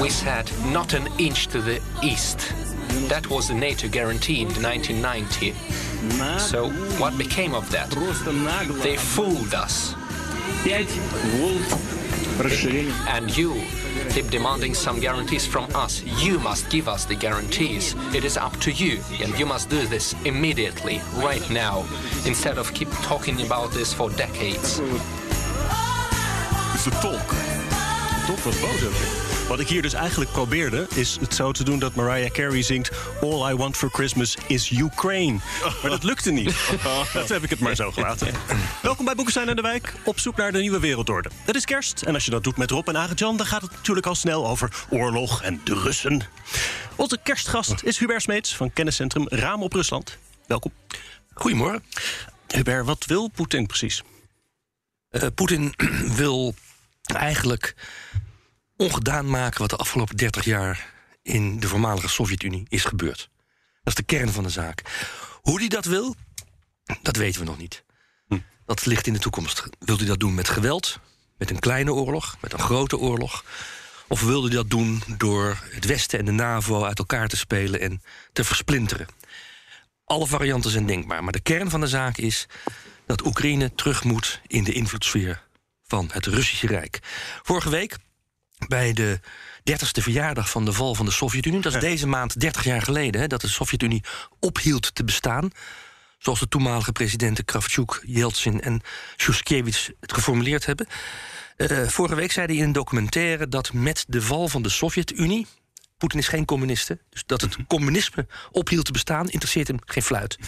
We said not an inch to the east. That was the NATO guarantee in 1990. So what became of that? They fooled us. And you keep demanding some guarantees from us. You must give us the guarantees. It is up to you, and you must do this immediately, right now, instead of keep talking about this for decades. is de tolk. Top, wat boos ook. Wat ik hier dus eigenlijk probeerde, is het zo te doen dat Mariah Carey zingt... All I want for Christmas is Ukraine. Maar dat lukte niet. Dat heb ik het maar zo gelaten. Welkom bij Boekenstein en de Wijk, op zoek naar de nieuwe wereldorde. Het is kerst en als je dat doet met Rob en Arend-Jan... dan gaat het natuurlijk al snel over oorlog en de Russen. Onze kerstgast is Hubert Smeets van kenniscentrum Raam op Rusland. Welkom. Goedemorgen. Hubert, wat wil Poetin precies? Uh, Poetin wil eigenlijk ongedaan maken wat de afgelopen 30 jaar in de voormalige Sovjet-Unie is gebeurd. Dat is de kern van de zaak. Hoe hij dat wil, dat weten we nog niet. Hm. Dat ligt in de toekomst. Wil hij dat doen met geweld, met een kleine oorlog, met een grote oorlog? Of wilde hij dat doen door het Westen en de NAVO uit elkaar te spelen en te versplinteren? Alle varianten zijn denkbaar, maar de kern van de zaak is dat Oekraïne terug moet in de invloedssfeer van het Russische Rijk. Vorige week, bij de 30ste verjaardag van de val van de Sovjet-Unie, dat is deze maand 30 jaar geleden, hè, dat de Sovjet-Unie ophield te bestaan. Zoals de toenmalige presidenten Kravchuk, Yeltsin en Shushkevich het geformuleerd hebben. Uh, vorige week zei hij in een documentaire dat met de val van de Sovjet-Unie. Poetin is geen communiste. Dus dat het communisme ophield te bestaan, interesseert hem geen fluit.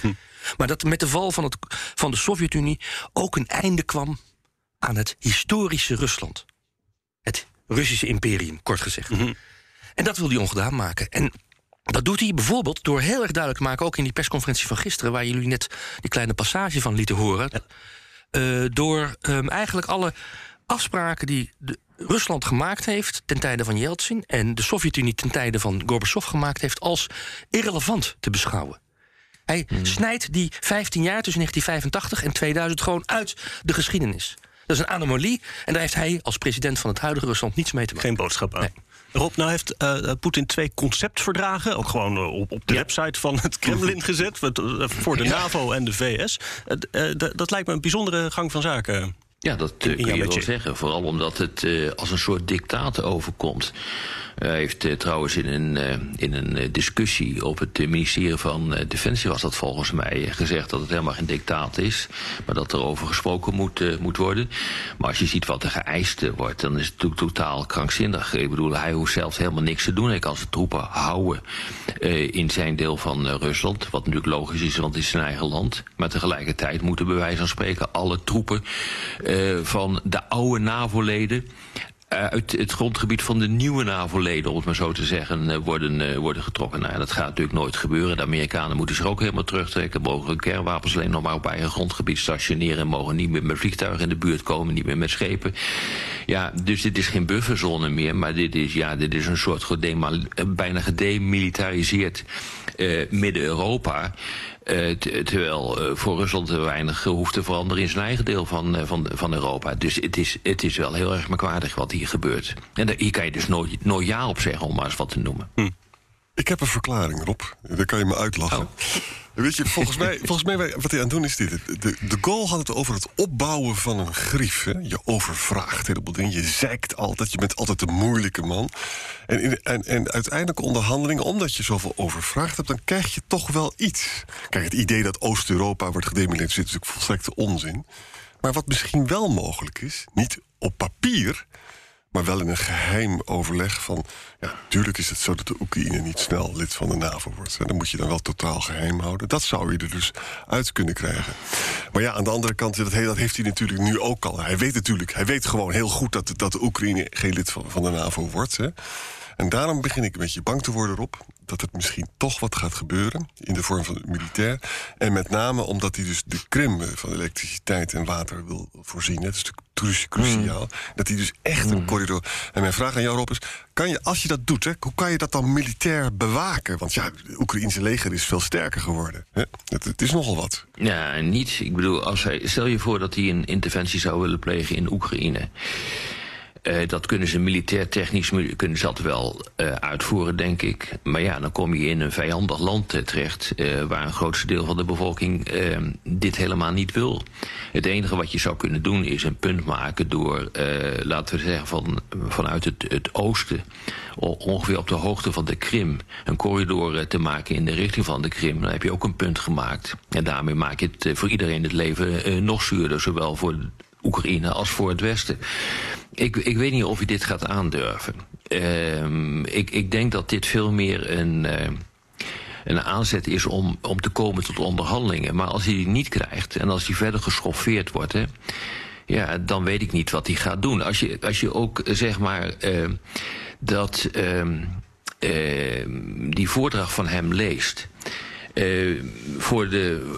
Maar dat met de val van, het, van de Sovjet-Unie ook een einde kwam aan het historische Rusland. Het Russische imperium, kort gezegd. En dat wil hij ongedaan maken. En dat doet hij bijvoorbeeld door heel erg duidelijk te maken, ook in die persconferentie van gisteren, waar jullie net die kleine passage van lieten horen. Uh, door um, eigenlijk alle afspraken die de, Rusland gemaakt heeft ten tijde van Yeltsin en de Sovjet-Unie ten tijde van Gorbachev gemaakt heeft als irrelevant te beschouwen. Hij hmm. snijdt die 15 jaar tussen 1985 en 2000 gewoon uit de geschiedenis. Dat is een anomalie en daar heeft hij als president van het huidige Rusland niets mee te maken. Geen boodschap aan. Nee. Rob, nou heeft uh, Poetin twee conceptverdragen, ook gewoon uh, op, op de ja. website van het Kremlin gezet, voor de NAVO en de VS. Uh, dat lijkt me een bijzondere gang van zaken. Ja, dat uh, kun je wel zeggen. Vooral omdat het uh, als een soort dictaat overkomt. Hij heeft uh, trouwens in een, in een discussie op het ministerie van Defensie... was dat volgens mij gezegd dat het helemaal geen dictaat is... maar dat er over gesproken moet, moet worden. Maar als je ziet wat er geëist wordt, dan is het natuurlijk totaal krankzinnig. Ik bedoel, hij hoeft zelf helemaal niks te doen. Hij kan zijn troepen houden in zijn deel van Rusland. Wat natuurlijk logisch is, want het is zijn eigen land. Maar tegelijkertijd moeten bij wijze van spreken alle troepen... Uh, van de oude NAVO-leden uh, uit het grondgebied van de nieuwe NAVO-leden, om het maar zo te zeggen, uh, worden, worden getrokken. Nou, dat gaat natuurlijk nooit gebeuren. De Amerikanen moeten zich ook helemaal terugtrekken, mogen hun kernwapens alleen nog maar op eigen grondgebied stationeren, en mogen niet meer met vliegtuigen in de buurt komen, niet meer met schepen. Ja, dus dit is geen bufferzone meer, maar dit is, ja, dit is een soort bijna gedemilitariseerd Midden-Europa. Uh, terwijl uh, voor Rusland weinig hoeft te veranderen in zijn eigen deel van, van, van Europa. Dus het is, het is wel heel erg merkwaardig wat hier gebeurt. En daar, hier kan je dus nooit, nooit ja op zeggen, om maar eens wat te noemen. Hm. Ik heb een verklaring, Rob. Daar kan je me uitlachen. Oh. Weet je, volgens mij, volgens mij wat hij aan het doen is dit. De, de goal had het over het opbouwen van een grief. Hè? Je overvraagt een heleboel dingen. Je zeikt altijd. Je bent altijd de moeilijke man. En, in, en, en uiteindelijk onderhandelingen, omdat je zoveel overvraagd hebt... dan krijg je toch wel iets. Kijk, het idee dat Oost-Europa wordt gedemilitariseerd... is natuurlijk volstrekte onzin. Maar wat misschien wel mogelijk is, niet op papier maar wel in een geheim overleg van... ja, natuurlijk is het zo dat de Oekraïne niet snel lid van de NAVO wordt. En dan moet je dan wel totaal geheim houden. Dat zou je er dus uit kunnen krijgen. Maar ja, aan de andere kant, dat, dat heeft hij natuurlijk nu ook al. Hij weet natuurlijk, hij weet gewoon heel goed dat, dat de Oekraïne geen lid van, van de NAVO wordt. Hè. En daarom begin ik een beetje bang te worden erop dat het misschien toch wat gaat gebeuren in de vorm van militair. En met name omdat hij dus de Krim van elektriciteit en water wil voorzien. Dat is natuurlijk cruciaal. Mm. Dat hij dus echt een mm. corridor. En mijn vraag aan jou, Rob, is: kan je, als je dat doet, hè, hoe kan je dat dan militair bewaken? Want ja, het Oekraïnse leger is veel sterker geworden. Hè? Het, het, is nogal wat. Ja, niet. Ik bedoel, als hij, stel je voor dat hij een interventie zou willen plegen in Oekraïne. Uh, dat kunnen ze militair technisch kunnen ze dat wel uh, uitvoeren, denk ik. Maar ja, dan kom je in een vijandig land uh, terecht... waar een grootste deel van de bevolking dit helemaal niet wil. Het enige wat je zou kunnen doen is een punt maken door... laten we zeggen, van, vanuit het, het oosten... ongeveer op de hoogte van de Krim... een corridor te maken in de richting van de Krim. Dan heb je ook een punt gemaakt. En daarmee maak je het voor iedereen het leven nog zuurder... zowel voor Oekraïne als voor het Westen. Ik, ik weet niet of je dit gaat aandurven. Uh, ik, ik denk dat dit veel meer een, uh, een aanzet is om, om te komen tot onderhandelingen. Maar als hij die niet krijgt en als hij verder geschoffeerd wordt... Hè, ja, dan weet ik niet wat hij gaat doen. Als je, als je ook, zeg maar, uh, dat ehm, die voordracht van hem leest... voor, de,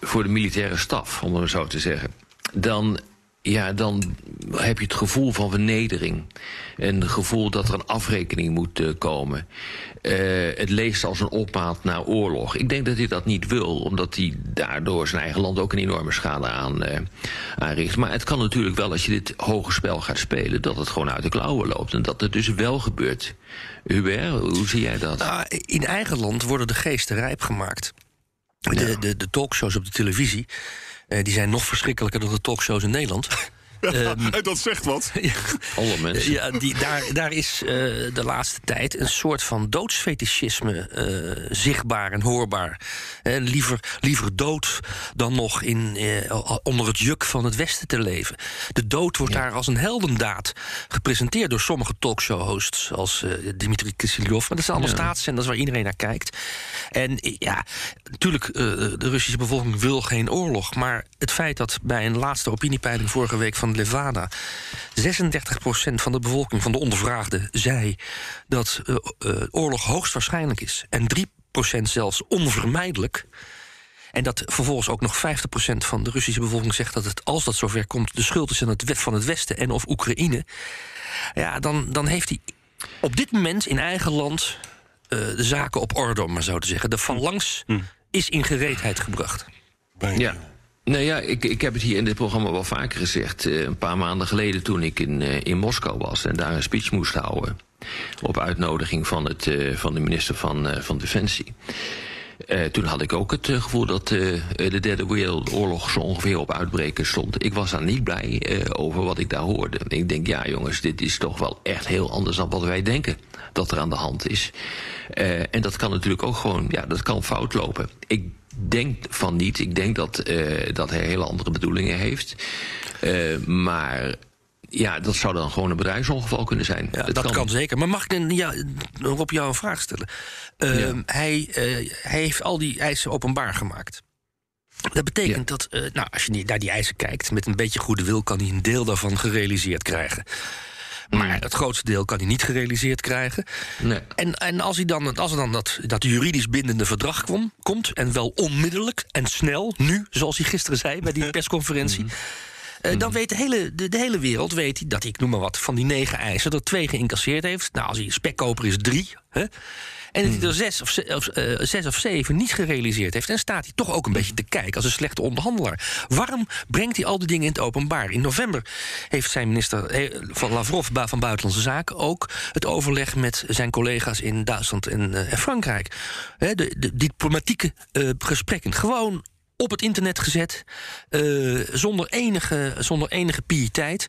voor de militaire staf, om het zo te zeggen... dan ja, dan heb je het gevoel van vernedering. En het gevoel dat er een afrekening moet uh, komen. Uh, het leest als een opmaat naar oorlog. Ik denk dat hij dat niet wil, omdat hij daardoor zijn eigen land ook een enorme schade aan, uh, aanricht. Maar het kan natuurlijk wel, als je dit hoge spel gaat spelen, dat het gewoon uit de klauwen loopt. En dat het dus wel gebeurt. Hubert, hoe zie jij dat? Nou, in eigen land worden de geesten rijp gemaakt. De, de, de talkshows op de televisie die zijn nog verschrikkelijker dan de talkshows in Nederland. Um, dat zegt wat. Alle mensen. Ja, die, daar, daar is uh, de laatste tijd een soort van doodsfetischisme uh, zichtbaar en hoorbaar. Uh, liever, liever dood dan nog in, onder het juk van het Westen te leven. De dood wordt ja. daar als een heldendaad gepresenteerd door sommige talkshow-hosts, als Dimitri Kiselyov. Maar dat zijn allemaal ja. staatszenders waar iedereen naar kijkt. En ja, natuurlijk, de Russische bevolking wil geen oorlog. Maar het feit dat bij een laatste opiniepeiling vorige week van Levada. 36% van de bevolking van de ondervraagden zei dat uh, uh, oorlog hoogstwaarschijnlijk is. En 3% zelfs onvermijdelijk. En dat vervolgens ook nog 50% van de Russische bevolking zegt dat het, als dat zover komt, de schuld is aan het van het Westen en of Oekraïne. Ja, dan, dan heeft hij op dit moment in eigen land uh, de zaken op orde, om maar zo te zeggen. De phalanx hm. is in gereedheid gebracht. Ja. Nou ja, ik, ik heb het hier in dit programma wel vaker gezegd. Uh, een paar maanden geleden toen ik in, uh, in Moskou was en daar een speech moest houden. Op uitnodiging van, het, uh, van de minister van, van Defensie. toen had ik ook het gevoel dat de derde wereldoorlog zo ongeveer op uitbreken stond. Ik was daar niet blij over wat ik daar hoorde. Ik denk, ja jongens, dit is toch wel echt heel anders dan wat wij denken dat er aan de hand is. en dat kan natuurlijk ook gewoon, ja, dat kan fout lopen. Ik denk van niet. Ik denk dat, uh, dat hij hele andere bedoelingen heeft. Uh, maar ja, dat zou dan gewoon een bedrijfsongeval kunnen zijn. Ja, dat, dat kan. kan. zeker. Maar mag ik ja, op jou een vraag stellen? Uh, ja. hij, hij heeft al die eisen openbaar gemaakt. Dat betekent ja. dat, nou, als je naar die eisen kijkt, met een beetje goede wil kan hij een deel daarvan gerealiseerd krijgen. Maar het grootste deel kan hij niet gerealiseerd krijgen. Nee. En, en als, hij dan, als er dan dat, dat juridisch bindende verdrag kwam, komt, en wel onmiddellijk en snel, nu, zoals hij gisteren zei bij die persconferentie. Uh, dan weet de hele, de, de, hele wereld weet dat, ik noem maar wat, van die negen eisen er twee geïncasseerd heeft. Nou, als hij spekkoper is, drie. Hè? En dat hij er zes of, of, uh, zes of zeven niet gerealiseerd heeft. En staat hij toch ook een beetje te kijken als een slechte onderhandelaar. Waarom brengt hij al die dingen in het openbaar? In november heeft zijn minister van Lavrov van Buitenlandse Zaken ook het overleg met zijn collega's in Duitsland en, uh, en Frankrijk. He, de, de, diplomatieke uh, gesprekken. Gewoon op het internet gezet, zonder, enige, zonder enige pietijd.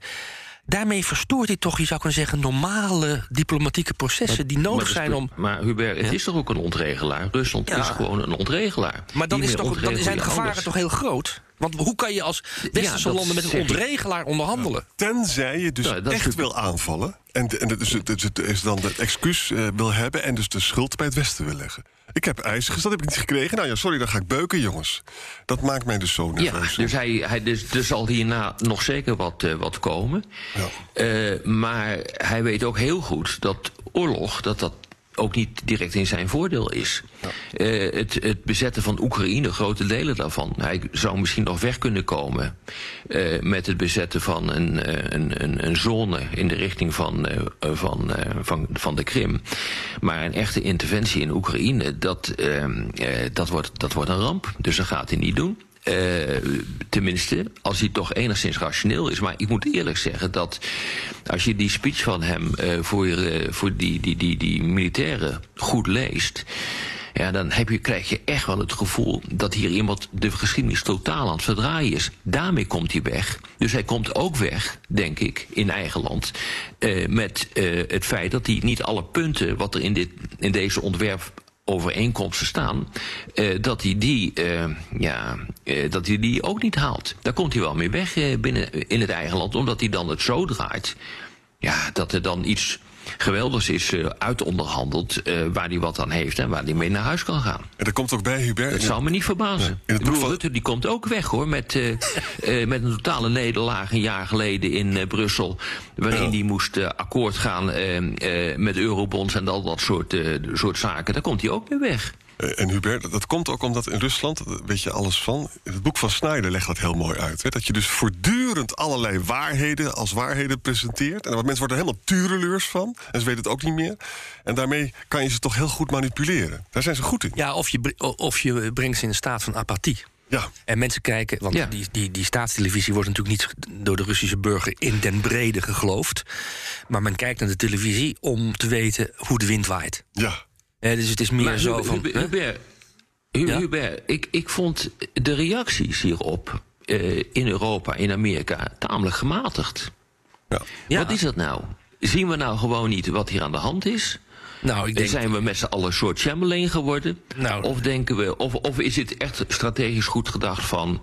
Daarmee verstoort hij toch, je zou kunnen zeggen, normale diplomatieke processen maar, die nodig zijn om. Maar Hubert, het ja? is toch ook een ontregelaar? Rusland ja. is gewoon een ontregelaar. Maar dan, is toch, dan zijn de gevaren anders. toch heel groot? Want hoe kan je als westerse dat landen met een ontregelaar onderhandelen? Tenzij je dus Nou, dat is echt wil aanvallen. En, en het, dus, het, het, het is dan het excuus eh, wil hebben en dus de schuld bij het Westen wil leggen. Ik heb eisen gesteld, heb ik niet gekregen. Nou ja, sorry, dan ga ik beuken, jongens. Dat maakt mij dus zo Ja, nerveus. dus, hij, hij, dus er zal hierna nog zeker wat, eh, wat komen. Ja. Eh, maar hij weet ook heel goed dat oorlog, dat dat ook niet direct in zijn voordeel is. Eh, het, het bezetten van Oekraïne, grote delen daarvan. Hij zou misschien nog weg kunnen komen eh, met het bezetten van een, eh, een, een, een zone in de richting van, van, van, van de Krim. Maar een echte interventie in Oekraïne, dat, eh, eh, dat, wordt, dat wordt een ramp. Dus dat gaat hij niet doen. Eh, tenminste, als hij toch enigszins rationeel is. Maar ik moet eerlijk zeggen dat als je die speech van hem eh, voor, eh, voor die, die, die, die militairen goed leest. Ja, dan heb je, krijg je echt wel het gevoel dat hier iemand de geschiedenis totaal aan het verdraaien is. Daarmee komt hij weg. Dus hij komt ook weg, denk ik, in eigen land. met het feit dat hij niet alle punten wat er in, dit, in deze ontwerp overeenkomsten staan, eh, dat hij die, eh, ja, eh, dat hij die ook niet haalt. Daar komt hij wel mee weg binnen in het eigen land, omdat hij dan het zo draait. Ja, dat er dan iets geweldigs is eh uitonderhandeld eh, waar hij wat aan heeft en waar hij mee naar huis kan gaan. En er komt ook bij, Hubert... Dat zou me niet verbazen. in bedoel, boek van- Rutte die komt ook weg hoor. Met, eh, met een totale nederlaag een jaar geleden in Brussel. Waarin Ja. die moest akkoord gaan met eurobonds en al dat soort, soort zaken. Daar komt hij ook mee weg. Eh, En Hubert, dat- komt ook omdat in Rusland, weet je alles van. Het boek van Snyder legt dat heel mooi uit. Hè? Dat je dus voortdurend allerlei waarheden als waarheden presenteert. En wat mensen worden er helemaal tureleurs van. En ze weten het ook niet meer. En daarmee kan je ze toch heel goed manipuleren. Daar zijn ze goed in. Ja, of je, of je brengt ze in een staat van apathie. Ja, En mensen kijken, want Ja. die, die, die staatstelevisie wordt natuurlijk niet door de Russische burger in den brede geloofd. Maar men kijkt naar de televisie om te weten hoe de wind waait. ja. Eh, dus het is meer Maar zo Hubert, van. Hubert? Hubert, Hu- Ja? Hubert, ik, ik vond de reacties hierop eh, in Europa, in Amerika, tamelijk gematigd. ja. Ja. Wat is dat nou? Zien we nou gewoon niet wat hier aan de hand is? Nou, ik denk. Zijn we met z'n allen een soort Chamberlain geworden? Nou. Of denken we, of, of is het echt strategisch goed gedacht van.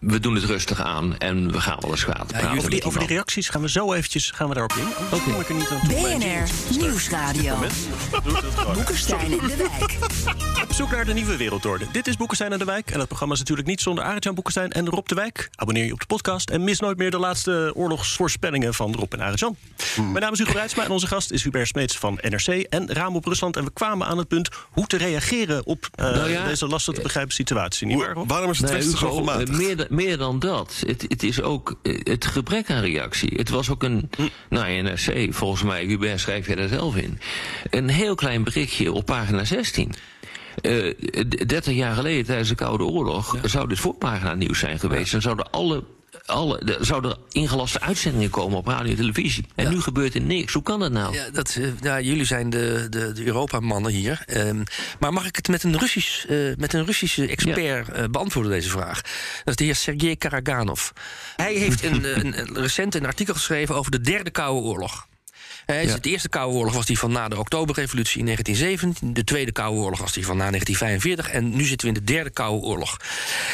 We doen het rustig aan en we gaan wel eens kwaad praten. Over die, over die reacties gaan we zo eventjes gaan we daarop in. Oké. Kom ik er niet aan toe. Mijn BNR. Nieuwsradio. Dat. Boekenstein in de wijk. Op zoek naar de nieuwe wereldorde. Dit is Boekenstein en de Wijk. En het programma is natuurlijk niet zonder Arend-Jan Boekenstein en Rob de Wijk. Abonneer je op de podcast en mis nooit meer de laatste oorlogsvoorspellingen van Rob en Arend-Jan. Mijn naam is Hugo Reitsma en onze gast is Hubert Smeets van NRC en Raam op Rusland. En we kwamen aan het punt hoe te reageren op eh, Nou ja, deze lastig te begrijpen situatie. Niet waar, Rob? waarom is het Nee, Westen zo Hugo, gematigd? Meer, dan- meer dan dat. Het, het is ook eh, het gebrek aan reactie. Het was ook een, Hm. nou NRC, volgens mij, Hubert schrijf je daar zelf in. Een heel klein berichtje op pagina 16. Eh, d- 30 jaar geleden, tijdens de Koude Oorlog, zou dit voorpagina nieuws zijn geweest. Dan zouden alle. Alle, er zouden ingelaste uitzendingen komen op radio en televisie. En nu gebeurt er niks. Hoe kan dat nou? Ja, dat, eh, ja, jullie zijn de, de, de Europa-mannen hier. Ehm, maar mag ik het met een, Russisch, eh, met een Russische expert eh, beantwoorden, deze vraag? Dat is de heer Sergei Karaganov. Hij heeft een, een, een recent een artikel geschreven over de derde Koude Oorlog. Is De Eerste Koude Oorlog was die van na de Oktoberrevolutie in 1917. De Tweede Koude Oorlog was die van na 1945. En nu zitten we in de Derde Koude Oorlog.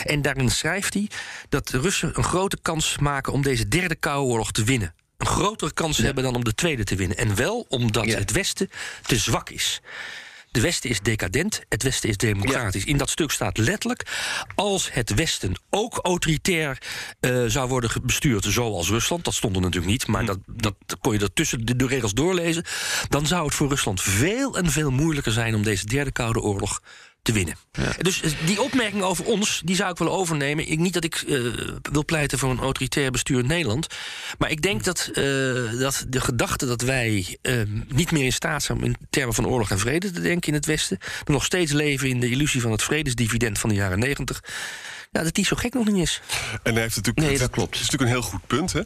En daarin schrijft hij dat de Russen een grote kans maken om deze Derde Koude Oorlog te winnen. Een grotere kans hebben dan om de Tweede te winnen. En wel omdat Ja. het Westen te zwak is. De Westen is decadent, het Westen is democratisch. In dat stuk staat letterlijk... als het Westen ook autoritair eh, zou worden bestuurd... zoals Rusland, dat stond er natuurlijk niet... maar dat, dat kon je er tussen de, de regels doorlezen... dan zou het voor Rusland veel en veel moeilijker zijn... om deze derde Koude Oorlog te winnen. Dus eh, die opmerking over ons, die zou ik wel overnemen. Ik, niet dat ik eh, wil pleiten voor een autoritair bestuur in Nederland. Maar ik denk dat, eh, dat de gedachte dat wij eh, niet meer in staat zijn... om in termen van oorlog en vrede te denken in het Westen... nog steeds leven in de illusie van het vredesdividend van de jaren negentig... Ja, dat die zo gek nog niet is. En hij heeft natuurlijk, Nee, het- dat klopt. Het is natuurlijk een heel goed punt. Hè?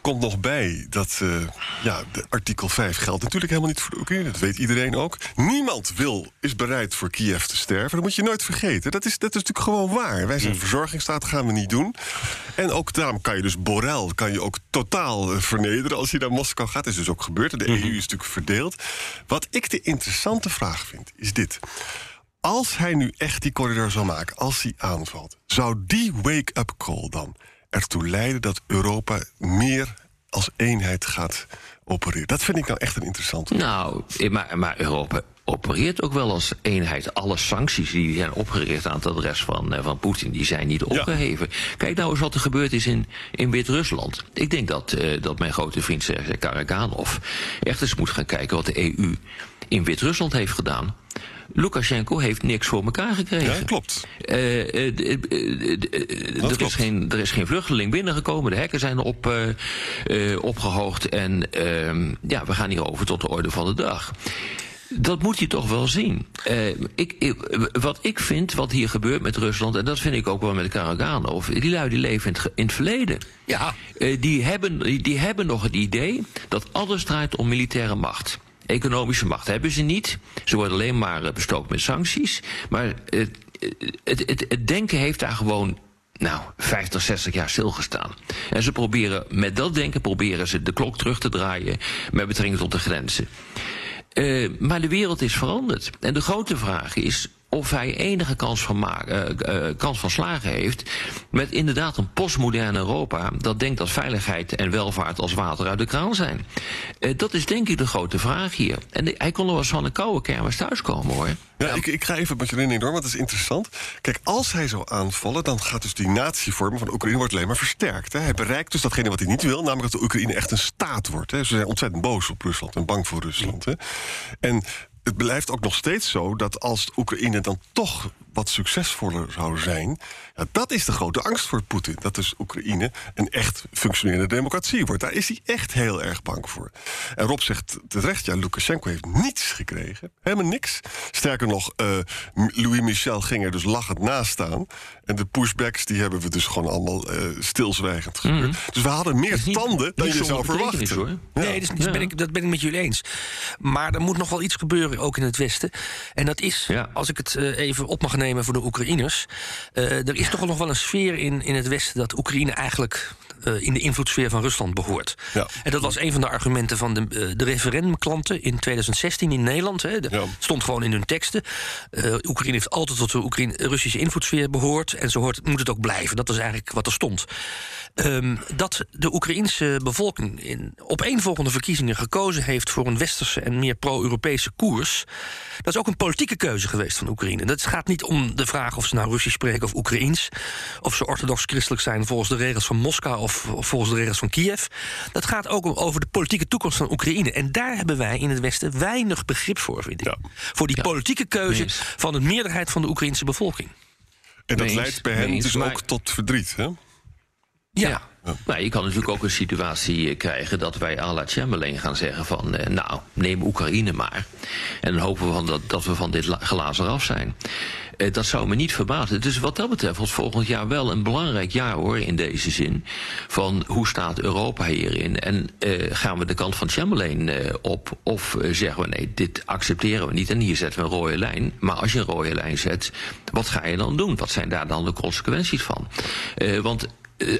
Komt nog bij dat eh, ja, de artikel 5 geldt natuurlijk helemaal niet voor de Oekraïne. Dat weet iedereen ook. Niemand wil, is bereid voor Kiev te sterven. Dat moet je nooit vergeten. Dat is, dat is natuurlijk gewoon waar. Wij zijn verzorgingsstaat, gaan we niet doen. En ook daarom kan je dus Borrell kan je ook totaal eh, vernederen als je naar Moskou gaat. Dat is dus ook gebeurd. De EU is natuurlijk verdeeld. Wat ik de interessante vraag vind, is dit. Als hij nu echt die corridor zou maken, als hij aanvalt, zou die wake-up call dan ertoe leiden dat Europa meer als eenheid gaat opereren? Dat vind ik nou echt een interessante. Nou, eh, maar, maar Europa opereert ook wel als eenheid. Alle sancties die zijn opgericht aan het adres van, eh, van Poetin, die zijn niet opgeheven. Kijk nou eens wat er gebeurd is in, in Wit-Rusland. Ik denk dat, uh, dat mijn grote vriend Sergej Karaganov echt eens moet gaan kijken wat de EU in Wit-Rusland heeft gedaan. Lukashenko heeft niks voor elkaar gekregen. Ja, klopt. Uh, uh, uh, er, is geen, er is geen vluchteling binnengekomen. De hekken zijn op, opgehoogd. En ehm, ja, we gaan hier over tot de orde van de dag. Dat moet je toch wel zien. Uh, ik, ik, wat ik vind, wat hier gebeurt met Rusland... en dat vind ik ook wel met Karaganov... die lui die leven in het, in het verleden. Ja. Uh, die, hebben, die hebben nog het idee dat alles draait om militaire macht. Economische macht hebben ze niet. Ze worden alleen maar bestookt met sancties. Maar het, het, het, het denken heeft daar gewoon nou, 50, 60 jaar stilgestaan. En ze proberen, met dat denken proberen ze de klok terug te draaien met betrekking tot de grenzen. Maar de wereld is veranderd. En de grote vraag is of hij enige kans van, uh, uh, kans van slagen heeft met inderdaad een postmodern Europa dat denkt dat veiligheid en welvaart als water uit de kraan zijn. Uh, dat is denk ik de grote vraag hier. En hij kon wel eens van een koude kermis thuiskomen hoor. Ja, Ik, ik, ga even met je door, want dat is interessant. Kijk, als hij zou aanvallen, dan gaat dus die natievorming van Oekraïne wordt alleen maar versterkt. Hè. Hij bereikt dus datgene wat hij niet wil, namelijk dat de Oekraïne echt een staat wordt. Hè. Ze zijn ontzettend boos op Rusland en bang voor Rusland. Hè. En het blijft ook nog steeds zo dat als Oekraïne dan toch wat succesvoller zou zijn. Ja, dat is de grote angst voor Poetin. Dat dus Oekraïne een echt functionerende democratie wordt. Daar is hij echt heel erg bang voor. En Rob zegt terecht, ja, Lukashenko heeft niets gekregen. Helemaal niks. Sterker nog, uh, Louis Michel ging er dus lachend naast staan. En de pushbacks, die hebben we dus gewoon allemaal uh, stilzwijgend gebeurd. Mm. Dus we hadden meer niet, tanden dan je zou verwachten. Hoor. Ja. Nee, dat, is, ben ik, dat ben ik met jullie eens. Maar er moet nog wel iets gebeuren, ook in het Westen. En dat is, ja. als ik het uh, even op mag nemen voor de Oekraïners. Uh, er is toch nog wel een sfeer in, in het Westen dat Oekraïne eigenlijk uh, in de invloedssfeer van Rusland behoort. Ja. En dat was een van de argumenten van de, uh, de referendumklanten in 2016 in Nederland. Hè. Ja. stond gewoon in hun teksten. Oekraïne heeft altijd tot de Oekraïne, Russische invloedssfeer behoord. En zo hoort, moet het ook blijven. Dat is eigenlijk wat er stond. Um, dat de Oekraïnse bevolking in opeenvolgende verkiezingen gekozen heeft voor een westerse en meer pro-Europese koers. Dat is ook een politieke keuze geweest van Oekraïne. Dat gaat niet om de vraag of ze nou Russisch spreken of Oekraïens. Of ze orthodox-christelijk zijn volgens de regels van Moskou of volgens de regels van Kiev. Dat gaat ook over de politieke toekomst van Oekraïne. En daar hebben wij in het Westen weinig begrip voor, vind ik. Ja. Voor die ja. politieke keuze van de meerderheid van de Oekraïnse bevolking. En dat leidt bij hen dus ook tot verdriet, hè? Ja. ja. Nou, je kan natuurlijk ook een situatie krijgen dat wij à la Chamberlain gaan zeggen van... Eh, nou, neem Oekraïne maar. En dan hopen we van dat, dat we van dit glazen af zijn. Eh, dat zou me niet verbazen. Dus wat dat betreft was volgend jaar wel een belangrijk jaar hoor, in deze zin. Van hoe staat Europa hierin? En uh, gaan we de kant van Chamberlain uh, op? Of zeggen we nee, dit accepteren we niet en hier zetten we een rode lijn. Maar als je een rode lijn zet, wat ga je dan doen? Wat zijn daar dan de consequenties van? want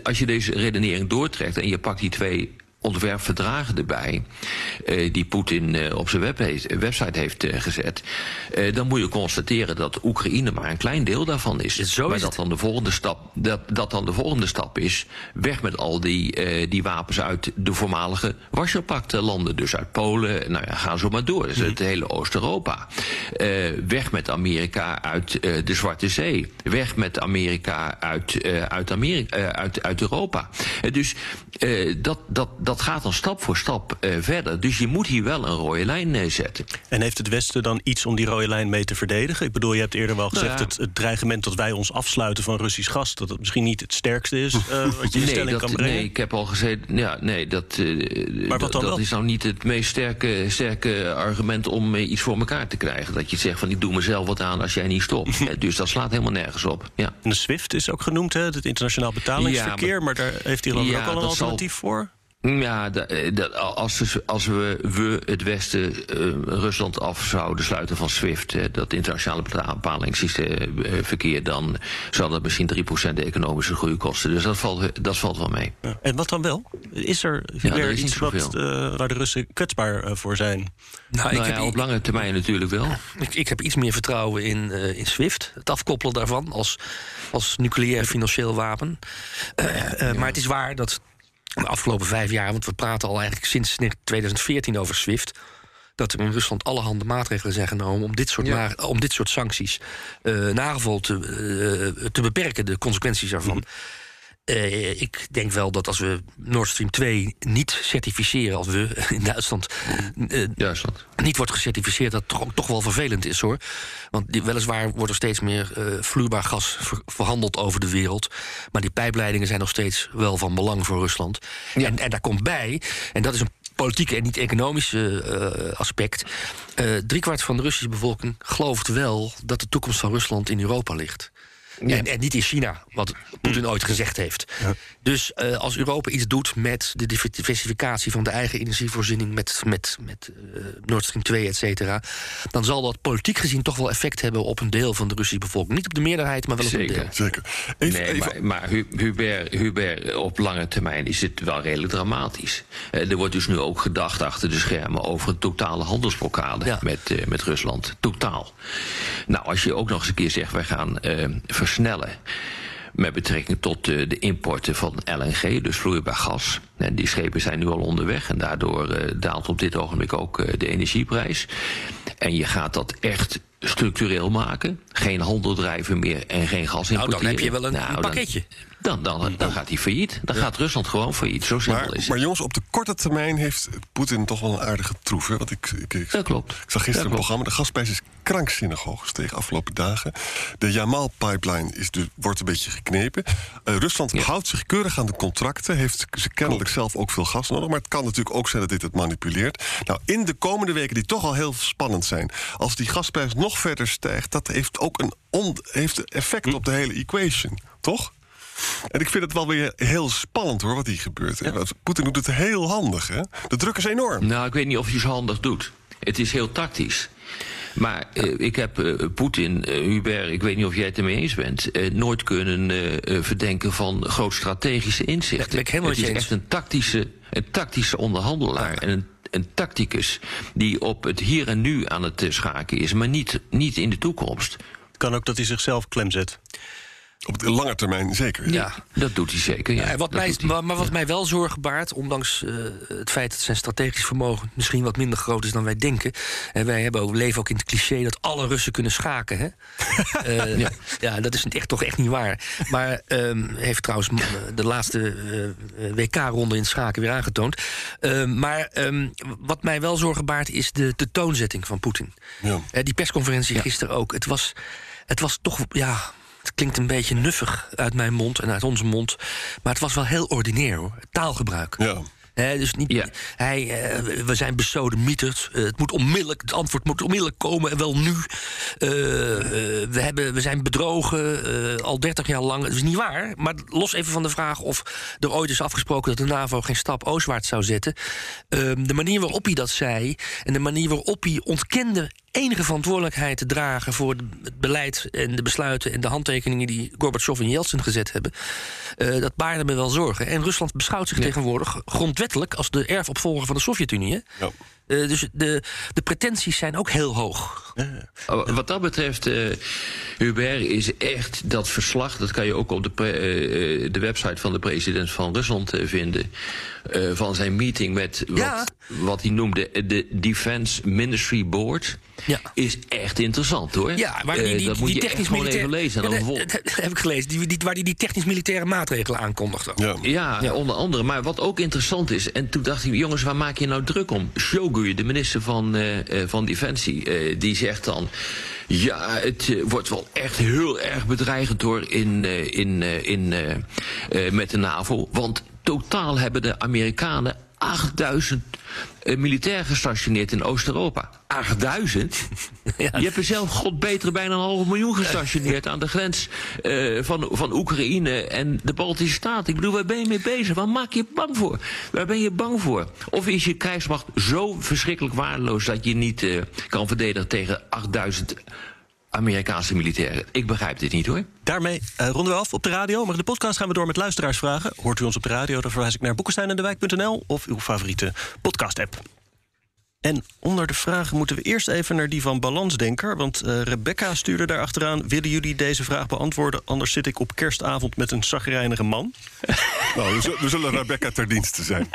als je deze redenering doortrekt en je pakt die twee ontwerpverdragen erbij, uh, die Poetin uh, op zijn web website heeft uh, gezet, dan moet je constateren dat Oekraïne maar een klein deel daarvan is. Zo maar is dat dan de volgende stap, dat, dat dan de volgende stap is, weg met al die, die wapens uit de voormalige Warschau-pact-landen, dus uit Polen, nou ja, ga zo maar door, dus mm. het hele Oost-Europa. weg met Amerika uit de Zwarte Zee, weg met Amerika uit, uit, Amerika, uit, uit Europa. dus dat, dat, dat dat gaat dan stap voor stap uh, verder. Dus je moet hier wel een rode lijn neerzetten. En heeft het Westen dan iets om die rode lijn mee te verdedigen? Ik bedoel, je hebt eerder wel gezegd... Nou ja. het, het, dreigement dat wij ons afsluiten van Russisch gas... dat het misschien niet het sterkste is uh, wat je in nee, stelling dat, kan brengen. Nee, ik heb al gezegd... Ja, nee, dat, maar wat dan dat is nou niet het meest sterke, sterke argument... om iets voor elkaar te krijgen. Dat je zegt van ik doe mezelf wat aan als jij niet stopt. dus dat slaat helemaal nergens op. Ja. En de SWIFT is ook genoemd, hè? het internationaal betalingsverkeer... Ja, maar, maar, daar heeft ja, ook al een alternatief zal... voor? Ja, als, als we, we het Westen Rusland af zouden sluiten van SWIFT, dat internationale bepalingssysteemverkeer, dan zou dat misschien 3% de economische groei kosten. Dus dat valt, dat valt wel mee. Ja. En wat dan wel? Is er, ja, er is iets wat, waar de Russen kwetsbaar voor zijn? Nou, ik nou heb op lange termijn natuurlijk wel. Ik, ik heb iets meer vertrouwen in, in SWIFT, het afkoppelen daarvan als, als nucleair financieel wapen. Maar het is waar dat de afgelopen vijf jaar, want we praten al eigenlijk sinds 2014 over SWIFT dat er in Rusland allerhande maatregelen zijn genomen om dit soort, om dit soort sancties uh, te, uh, te beperken, de consequenties daarvan. Mhm. Uh, ik denk wel dat als we Nord Stream 2 niet certificeren, als we in Duitsland, uh, Duitsland. niet wordt gecertificeerd, dat toch, toch wel vervelend is hoor. Want die, weliswaar wordt er steeds meer uh, vloeibaar gas ver, verhandeld over de wereld. Maar die pijpleidingen zijn nog steeds wel van belang voor Rusland. Ja. En, en daar komt bij, en dat is een politieke en niet economische uh, aspect. Uh, driekwart van de Russische bevolking gelooft wel dat de toekomst van Rusland in Europa ligt. En, en, niet in China, wat Poetin ooit gezegd heeft. Ja. Dus uh, als Europa iets doet met de diversificatie van de eigen energievoorziening, met, met, met uh, Nord Stream 2, et cetera, dan zal dat politiek gezien toch wel effect hebben op een deel van de Russische bevolking. Niet op de meerderheid, maar wel op een deel. Zeker. Even, nee, even. Maar, maar Hubert, Hubert, op lange termijn is het wel redelijk dramatisch. Uh, er wordt dus nu ook gedacht achter de schermen over een totale handelsblokkade ja. met, met Rusland. Totaal. Nou, als je ook nog eens een keer zegt, wij gaan versnellen met betrekking tot de, de, importen van LNG, dus vloeibaar gas. En die schepen zijn nu al onderweg en daardoor uh, daalt op dit ogenblik ook uh, de energieprijs. En je gaat dat echt structureel maken. Geen handel drijven meer en geen gas importeren. Nou, dan heb je wel een, nou, een pakketje. Dan, dan, dan, gaat hij failliet. Dan gaat Rusland gewoon failliet. Zo simpel maar, is het. Maar jongens, op de korte termijn heeft Poetin toch wel een aardige troef. Hè? Want ik, ik, ik, dat klopt. Ik zag gisteren een programma. De gasprijs is krankzinnig hoog gestegen afgelopen dagen. De Jamal-pipeline dus, wordt een beetje geknepen. Uh, Rusland ja. houdt zich keurig aan de contracten. Heeft ze kennelijk zelf ook veel gas nodig. Maar het kan natuurlijk ook zijn dat dit het manipuleert. Nou, in de komende weken, die toch al heel spannend zijn. Als die gasprijs nog verder stijgt, dat heeft ook een on, heeft effect hm. op de hele equation. Toch? En ik vind het wel weer heel spannend hoor, wat hier gebeurt. Ja. Poetin doet het heel handig, hè? De druk is enorm. Nou, ik weet niet of hij zo handig doet. Het is heel tactisch. Maar uh, ik heb uh, Poetin, uh, Hubert, ik weet niet of jij het ermee eens bent, nooit kunnen verdenken van groot strategische inzichten. Ja, het is eens. echt een tactische, een tactische onderhandelaar. En een, een tacticus die op het hier en nu aan het schaken is, maar niet, niet in de toekomst. Kan ook dat hij zichzelf klem zet. Op de lange termijn zeker. Ja, dat doet hij zeker. Ja. ja wat mij, maar, maar, wat mij wel zorgen baart, ondanks uh, het feit dat zijn strategisch vermogen misschien wat minder groot is dan wij denken. En wij hebben ook, leven ook in het cliché dat alle Russen kunnen schaken. Hè? uh, ja. ja. dat is echt, toch echt niet waar. Maar um, heeft trouwens de laatste uh, WK-ronde in schaken weer aangetoond. Ehm, maar um, wat mij wel zorgen baart is de, de toonzetting van Poetin. Ja. die persconferentie gisteren ook. Het was, het was toch, ja het klinkt een beetje nuffig uit mijn mond en uit onze mond. Maar het was wel heel ordinair hoor. Taalgebruik. Ja. He, dus niet, ja. hij, uh, we zijn besodemieterd. Uh, het, moet onmiddellijk, het antwoord moet onmiddellijk komen en wel nu. Uh, we, hebben, we zijn bedrogen al 30 jaar lang. Dat is niet waar. Maar los even van de vraag of er ooit is afgesproken dat de NAVO geen stap oostwaarts zou zetten. Ehm, de manier waarop hij dat zei en de manier waarop hij ontkende enige verantwoordelijkheid te dragen voor het beleid en de besluiten en de handtekeningen die Gorbachev en Yeltsin gezet hebben, uh, dat baarde me wel zorgen. En Rusland beschouwt zich ja. tegenwoordig grondwettelijk als de erfopvolger van de Sovjet-Unie. Ja. Uh, dus de, de pretenties zijn ook heel hoog. Ja. Oh, wat dat betreft, uh, Hubert, is echt dat verslag... dat kan je ook op de, pre, uh, de website van de president van Rusland vinden... van zijn meeting met wat, ja. wat hij noemde de Defense Ministry Board... Ja. is echt interessant hoor. Ja, waar die, die, dat moet die je technisch gewoon even lezen. En dan dat, dat, heb ik gelezen, die, die, waar hij die technisch-militaire maatregelen aankondigde. Ja. Ja, ja, onder andere. Maar wat ook interessant is, en toen dacht ik, jongens, waar maak je nou druk om? De minister van, uh, van Defensie, uh, die zegt dan... Ja, het wordt wel echt heel erg bedreigend hoor in, in, in, met de NAVO. Want totaal hebben de Amerikanen 8000 uh, militair gestationeerd in Oost-Europa. 8000? Ja. Je hebt er zelf, god beter, bijna een half miljoen gestationeerd aan de grens uh, van, van Oekraïne en de Baltische Staten. Ik bedoel, waar ben je mee bezig? Waar maak je bang voor? Waar ben je bang voor? Of is je krijgsmacht zo verschrikkelijk waardeloos dat je niet uh, kan verdedigen tegen 8000 Amerikaanse militairen. Ik begrijp dit niet hoor. Daarmee uh, ronden we af op de radio. Maar de podcast gaan we door met luisteraarsvragen. Hoort u ons op de radio, dan verwijs ik naar boekensteinendewijk.nl of uw favoriete podcast-app. En onder de vragen moeten we eerst even naar die van Balansdenker. Want uh, Rebecca stuurde daar achteraan... willen jullie deze vraag beantwoorden? Anders zit ik op kerstavond met een zagrijnige man. nou, we, we zullen Rebecca ter dienste zijn.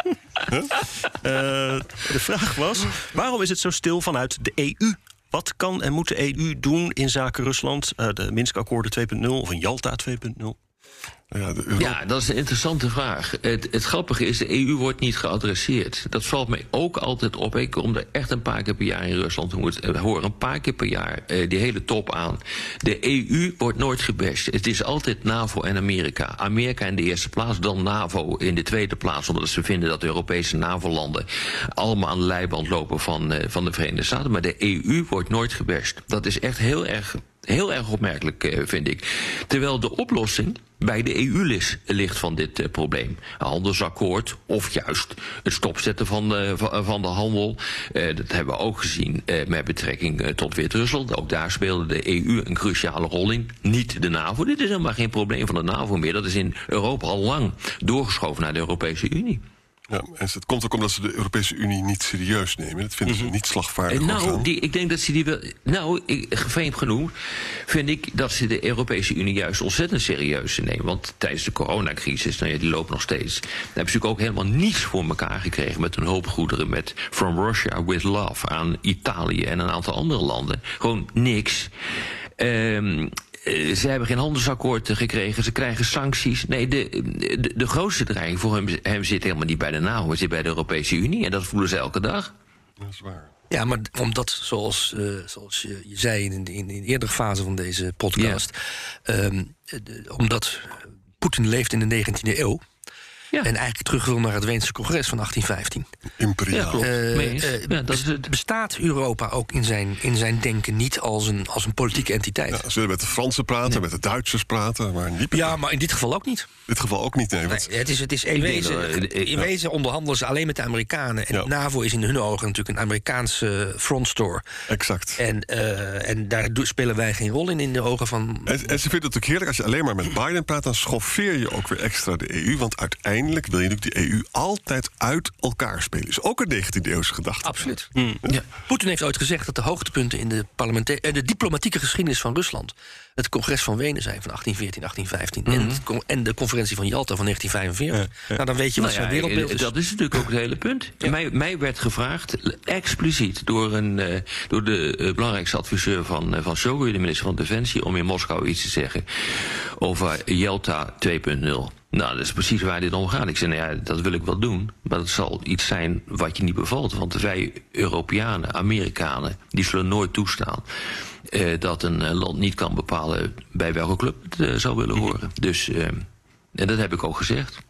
huh? uh, de vraag was... waarom is het zo stil vanuit de EU? Wat kan en moet de EU doen in zaken Rusland? Uh, de Minsk-akkoorden 2.0 of een Jalta 2.0? Ja, dat is een interessante vraag. Het, het, grappige is, de EU wordt niet geadresseerd. Dat valt mij ook altijd op. Ik kom er echt een paar keer per jaar in Rusland. We horen een paar keer per jaar uh, die hele top aan. De EU wordt nooit gebashed. Het is altijd NAVO en Amerika. Amerika in de eerste plaats, dan NAVO in de tweede plaats. Omdat ze vinden dat de Europese NAVO-landen allemaal aan de leiband lopen van, uh, van de Verenigde Staten. Maar de EU wordt nooit gebashed. Dat is echt heel erg heel erg opmerkelijk, uh, vind ik. Terwijl de oplossing bij de EU ligt van dit uh, probleem. Handelsakkoord of juist het stopzetten van de, van de handel. Dat hebben we ook gezien met betrekking tot Wit-Rusland. Ook daar speelde de EU een cruciale rol in. Niet de NAVO. Dit is helemaal geen probleem van de NAVO meer. Dat is in Europa al lang doorgeschoven naar de Europese Unie. Ja, en het komt ook omdat ze de Europese Unie niet serieus nemen. Dat vinden ze -hmm. niet slagvaardig. Nou, die, ik denk dat ze die wel. Nou, vreemd genoeg vind ik dat ze de Europese Unie juist ontzettend serieus nemen. Want tijdens de coronacrisis, nou ja, die loopt nog steeds. Dan hebben ze natuurlijk ook helemaal niets voor elkaar gekregen met hun hulpgoederen. Met From Russia with Love aan Italië en een aantal andere landen. Gewoon niks. Um, ze hebben geen handelsakkoord gekregen, ze krijgen sancties. Nee, de, de, de grootste dreiging voor hem, hem, zit helemaal niet bij de NAVO, zit bij de Europese Unie. En dat voelen ze elke dag. Dat is waar. Ja, maar omdat, zoals, uh, zoals je, je, zei in, in, in de eerdere fase van deze podcast... Ja. Um, de, omdat Poetin leeft in de 19e eeuw... Ja. En eigenlijk terug wil naar het Weense congres van 1815. Imperiaal. Ja, klopt. Uh, ja, dat is het. Bestaat Europa ook in zijn, in zijn denken niet als een, als een politieke entiteit? Ja, ze willen met de Fransen praten, nee. met de Duitsers praten, maar niet Ja, maar in dit geval ook niet. In dit geval ook niet, nee. Want... nee het is, het is in, wezen, in wezen onderhandelen ze alleen met de Amerikanen. En NAVO is in hun ogen natuurlijk een Amerikaanse frontstore. Exact. En, uh, en daar spelen wij geen rol in in de ogen van... En, en ze vinden het natuurlijk heerlijk als je alleen maar met Biden praat... dan schoffeer je ook weer extra de EU, want uiteindelijk uiteindelijk wil je natuurlijk de EU altijd uit elkaar spelen. Is ook een 19e eeuwse gedachte. Absoluut. Mm. Ja. Poetin heeft ooit gezegd dat de hoogtepunten in de, parlementaire, de diplomatieke geschiedenis van Rusland het congres van Wenen zijn van 1814, 1815 mm -hmm. en, en, de conferentie van Jalta van 1945. Ja, ja. Nou, dan weet je wat nou zijn wereldbeeld is. Dat is natuurlijk ook het hele punt. Mij, mij, werd gevraagd, expliciet door, een, uh, door de uh, belangrijkste adviseur van, uh, van Shogun, de minister van Defensie, om in Moskou iets te zeggen over Jalta 2.0. Nou, dat is precies waar dit om gaat. Ik zei, nou ja, dat wil ik wel doen. Maar dat zal iets zijn wat je niet bevalt. Want wij Europeanen, Amerikanen, die zullen nooit toestaan... Uh, dat een uh, land niet kan bepalen bij welke club het uh, zou willen horen. Dus, en dat heb ik ook gezegd.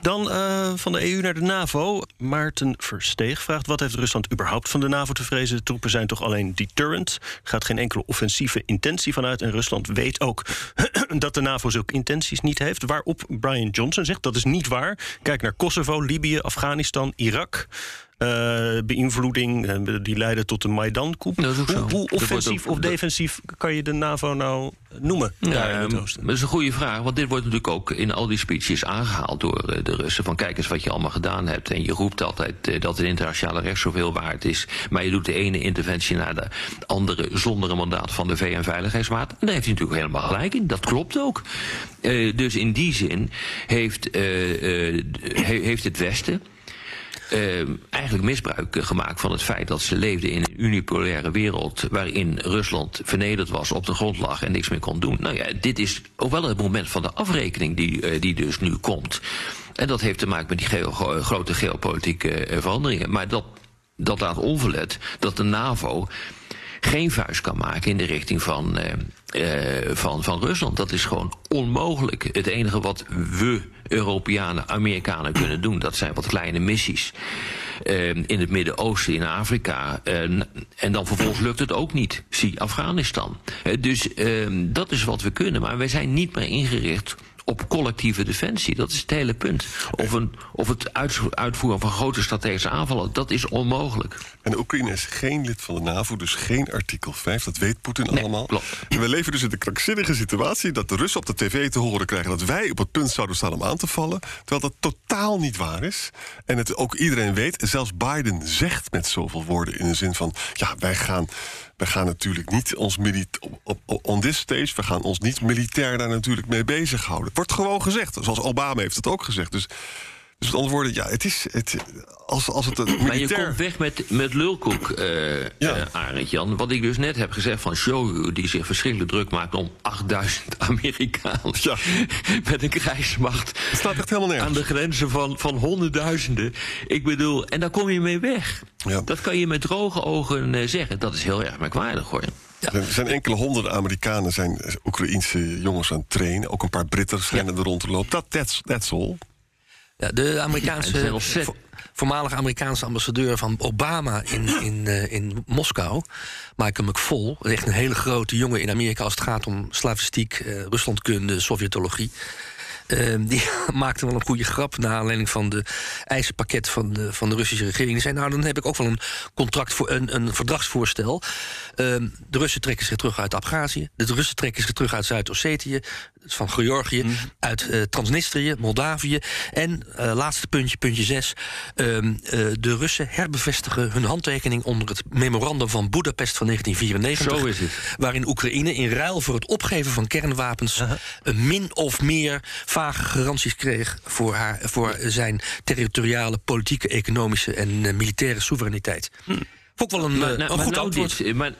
Dan uh, van de EU naar de NAVO. Maarten Versteeg vraagt: wat heeft Rusland überhaupt van de NAVO te vrezen? De troepen zijn toch alleen deterrent? Er gaat geen enkele offensieve intentie vanuit. En Rusland weet ook dat de NAVO zulke intenties niet heeft. Waarop Brian Johnson zegt: dat is niet waar. Kijk naar Kosovo, Libië, Afghanistan, Irak. Uh, beïnvloeding uh, die leiden tot de Maidan-coup. Hoe, hoe offensief of defensief kan je de NAVO nou noemen? Ja, dat is een goede vraag, want dit wordt natuurlijk ook in al die speeches aangehaald door de Russen. Van kijk eens wat je allemaal gedaan hebt. En je roept altijd dat het internationale recht zoveel waard is. Maar je doet de ene interventie naar de andere zonder een mandaat van de VN-veiligheidsraad. En daar heeft hij natuurlijk helemaal gelijk in. Dat klopt ook. dus in die zin heeft, heeft het Westen uh, eigenlijk misbruik gemaakt van het feit dat ze leefden in een unipolaire wereld waarin Rusland vernederd was, op de grond lag en niks meer kon doen. Nou ja, dit is ook wel het moment van de afrekening die, uh, die dus nu komt. En dat heeft te maken met die grote geopolitieke uh, veranderingen. Maar dat, dat laat onverlet dat de NAVO geen vuist kan maken in de richting van, van, van Rusland. Dat is gewoon onmogelijk. Het enige wat we Europeanen, Amerikanen kunnen doen, dat zijn wat kleine missies. in het Midden-Oosten, in Afrika. en dan vervolgens lukt het ook niet. Zie Afghanistan. dus dat is wat we kunnen. Maar wij zijn niet meer ingericht op collectieve defensie. Dat is het hele punt. Of, een, of het uitvoeren van grote strategische aanvallen, dat is onmogelijk. En Oekraïne is geen lid van de NAVO, dus geen artikel 5. Dat weet Poetin allemaal. Klopt. we leven dus in de krankzinnige situatie dat de Russen op de tv te horen krijgen dat wij op het punt zouden staan om aan te vallen. Terwijl dat totaal niet waar is. En het ook iedereen weet, zelfs Biden zegt met zoveel woorden in de zin van: ja, wij gaan we gaan natuurlijk niet ons op, on this stage, we gaan ons niet militair daar natuurlijk mee bezighouden. Wordt gewoon gezegd, zoals Obama heeft het ook gezegd. Dus dus met andere woorden, ja, het is. Het, als, als het een militair... Maar je komt weg met, met lulkoek, uh, ja. uh, Arend Jan. Wat ik dus net heb gezegd van Shogu, die zich verschrikkelijk druk maakt om 8000 Amerikanen. Ja. met een krijgsmacht. Het staat echt helemaal nergens. Aan de grenzen van, van honderdduizenden. Ik bedoel, en daar kom je mee weg. Ja. Dat kan je met droge ogen uh, zeggen. Dat is heel erg merkwaardig hoor. Ja. Er zijn enkele honderden Amerikanen, zijn Oekraïense jongens aan het trainen. Ook een paar Britten schijnen er rond te lopen. Dat, that's, that's all. Ja, de Amerikaanse, voormalige Amerikaanse ambassadeur van Obama in, in, uh, in Moskou, Michael McFall, echt een hele grote jongen in Amerika als het gaat om slavistiek, uh, Ruslandkunde, Sovjetologie. Ehm, die maakte wel een goede grap naar aanleiding van de eisenpakket van de, van de Russische regering. Die zei: Nou, dan heb ik ook wel een contract voor een, een verdragsvoorstel. Ehm, de Russen trekken zich terug uit Abhazie. De Russen trekken zich terug uit Zuid-Ossetië, van Georgië, mhm. uit uh, Transnistrië, Moldavië. En uh, laatste puntje, puntje 6. Ehm, uh, de Russen herbevestigen hun handtekening onder het memorandum van Budapest van 1994. Zo is het. Waarin Oekraïne in ruil voor het opgeven van kernwapens een min of meer vage garanties kreeg voor, haar, voor zijn territoriale, politieke, economische en militaire soevereiniteit. Hm. Ook wel een, maar, nou, een goed nou Dit, maar,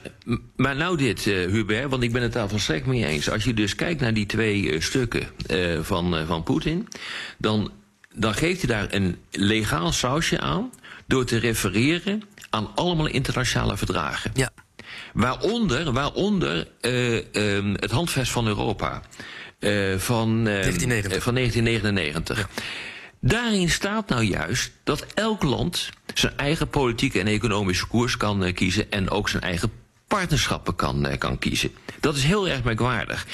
maar nou dit, uh, Hubert, want ik ben het daar volstrekt mee eens. Als je dus kijkt naar die twee uh, stukken uh, van, van Poetin... Dan, dan geeft hij daar een legaal sausje aan... door te refereren aan allemaal internationale verdragen. Ja. Waaronder, waaronder um, het handvest van Europa... van, 1999. van 1999. Ja. Daarin staat nou juist dat elk land zijn eigen politieke en economische koers kan kiezen en ook zijn eigen partnerschappen kan, kan kiezen. Dat is heel erg merkwaardig.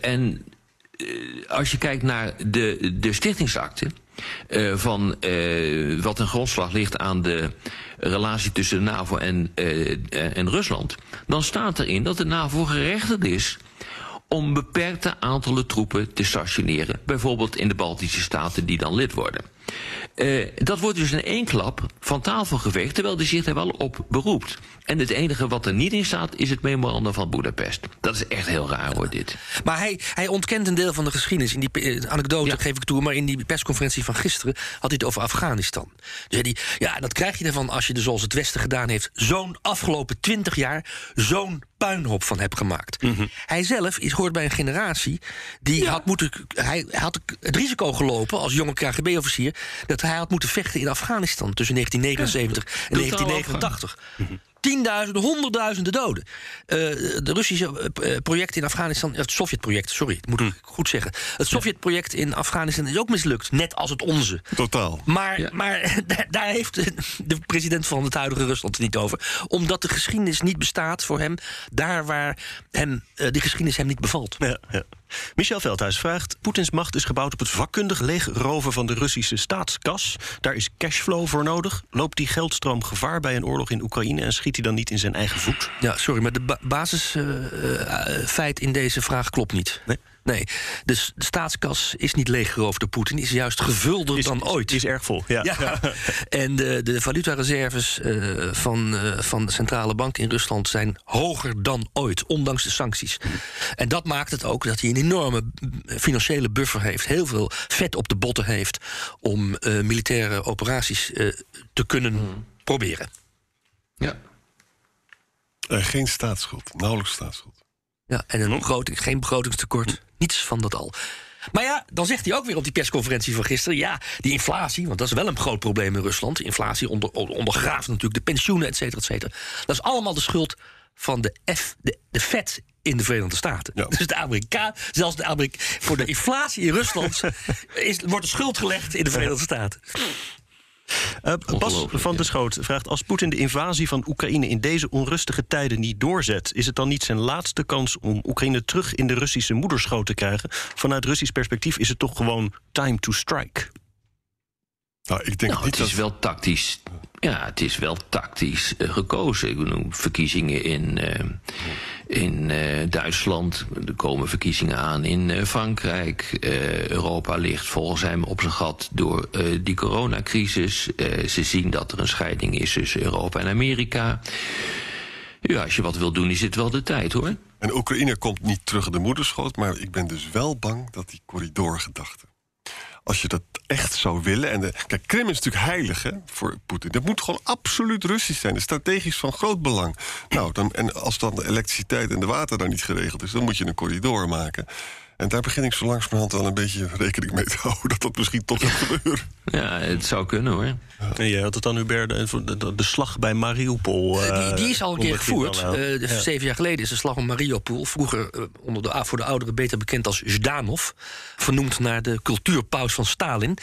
En als je kijkt naar de, de stichtingsakte. van wat een grondslag ligt aan de relatie tussen de NAVO en, en Rusland. Dan staat erin dat de NAVO gerechtigd is om beperkte aantallen troepen te stationeren. Bijvoorbeeld in de Baltische Staten die dan lid worden. Uh, dat wordt dus in één klap van tafel geveegd, terwijl hij zich er wel op beroept. En het enige wat er niet in staat, is het memorandum van Budapest. Dat is echt heel raar hoor, dit. Maar hij, hij ontkent een deel van de geschiedenis. In die uh, anekdote geef ik toe, maar in die persconferentie van gisteren had hij het over Afghanistan. Dus hij, ja, dat krijg je ervan als je er zoals het Westen gedaan heeft, zo'n afgelopen twintig jaar zo'n puinhoop van hebt gemaakt. Mm -hmm. Hij zelf is, hoort bij een generatie die had moeten. Hij had het risico gelopen als jonge KGB-officier dat hij had moeten vechten in Afghanistan tussen 1979 en 1989 tienduizenden, honderdduizenden doden. Uh, de Russische uh, project in Afghanistan, het Sovjetproject, sorry, moet ik hm. goed zeggen. Het Sovjetproject in Afghanistan is ook mislukt, net als het onze. Totaal. Maar, ja. maar daar heeft de president van het huidige Rusland het niet over. Omdat de geschiedenis niet bestaat voor hem daar waar hem, uh, de geschiedenis hem niet bevalt. Ja, ja. Michel Veldhuis vraagt: Poetins macht is gebouwd op het vakkundig leegroven van de Russische staatskas. Daar is cashflow voor nodig. Loopt die geldstroom gevaar bij een oorlog in Oekraïne en schiet hij dan niet in zijn eigen voet? Ja, sorry, maar de ba basisfeit uh, in deze vraag klopt niet. Nee? Nee, dus de staatskas is niet leeggeroofd door Poetin, is juist gevulder is, dan ooit. Is erg vol, ja. ja. en de, de valutareserves uh, van, uh, van de centrale bank in Rusland zijn hoger dan ooit, ondanks de sancties. En dat maakt het ook dat hij een enorme financiële buffer heeft, heel veel vet op de botten heeft om uh, militaire operaties te kunnen hmm. proberen. Ja. geen staatsschuld, nauwelijks staatsschuld. Ja, en een begroting, geen begrotingstekort. Niets van dat al. Maar ja, dan zegt hij ook weer op die persconferentie van gisteren... ja, die inflatie, want dat is wel een groot probleem in Rusland. Inflatie onder, ondergraaft natuurlijk de pensioenen, et cetera, et cetera. Dat is allemaal de schuld van de, F, de, de vet in de Verenigde Staten. Ja. Dus de Amerikaan, zelfs de Amerika voor de inflatie in Rusland is, wordt de schuld gelegd in de Verenigde Staten. Eh, Bas van ja. der Schoot vraagt... als Poetin de invasie van Oekraïne in deze onrustige tijden niet doorzet... is het dan niet zijn laatste kans om Oekraïne terug in de Russische moederschoot te krijgen? Vanuit Russisch perspectief is het toch gewoon time to strike? Nou, ik denk Nou, niet het is wel tactisch. Ja, het is wel tactisch eh, gekozen. Ik bedoel, verkiezingen in, eh, in eh, Duitsland. Er komen verkiezingen aan in Frankrijk. Europa ligt volgens hem op zijn gat door die coronacrisis. Ze zien dat er een scheiding is tussen Europa en Amerika. Ja, als je wat wil doen, is het wel de tijd hoor. En Oekraïne komt niet terug in de moederschoot, maar ik ben dus wel bang dat die corridorgedachte. Als je dat echt zou willen. En de, kijk, Krim is natuurlijk heilig hè, voor Poetin. Dat moet gewoon absoluut Russisch zijn. Dat is strategisch van groot belang. Nou, dan, en als dan de elektriciteit en de water daar niet geregeld is, dan moet je een corridor maken. En daar begin ik zo langzamerhand wel een beetje rekening mee te houden dat dat misschien toch gaat gebeuren. Ja, het zou kunnen hoor. En je had het dan, Hubert, de, de, de slag bij Mariupol. Eh, die, eh, die is al een keer gevoerd. Eh, Zeven jaar geleden is de slag om Mariupol. Vroeger eh, onder de, voor de ouderen beter bekend als Zhdanov. Vernoemd naar de cultuurpaus van Stalin.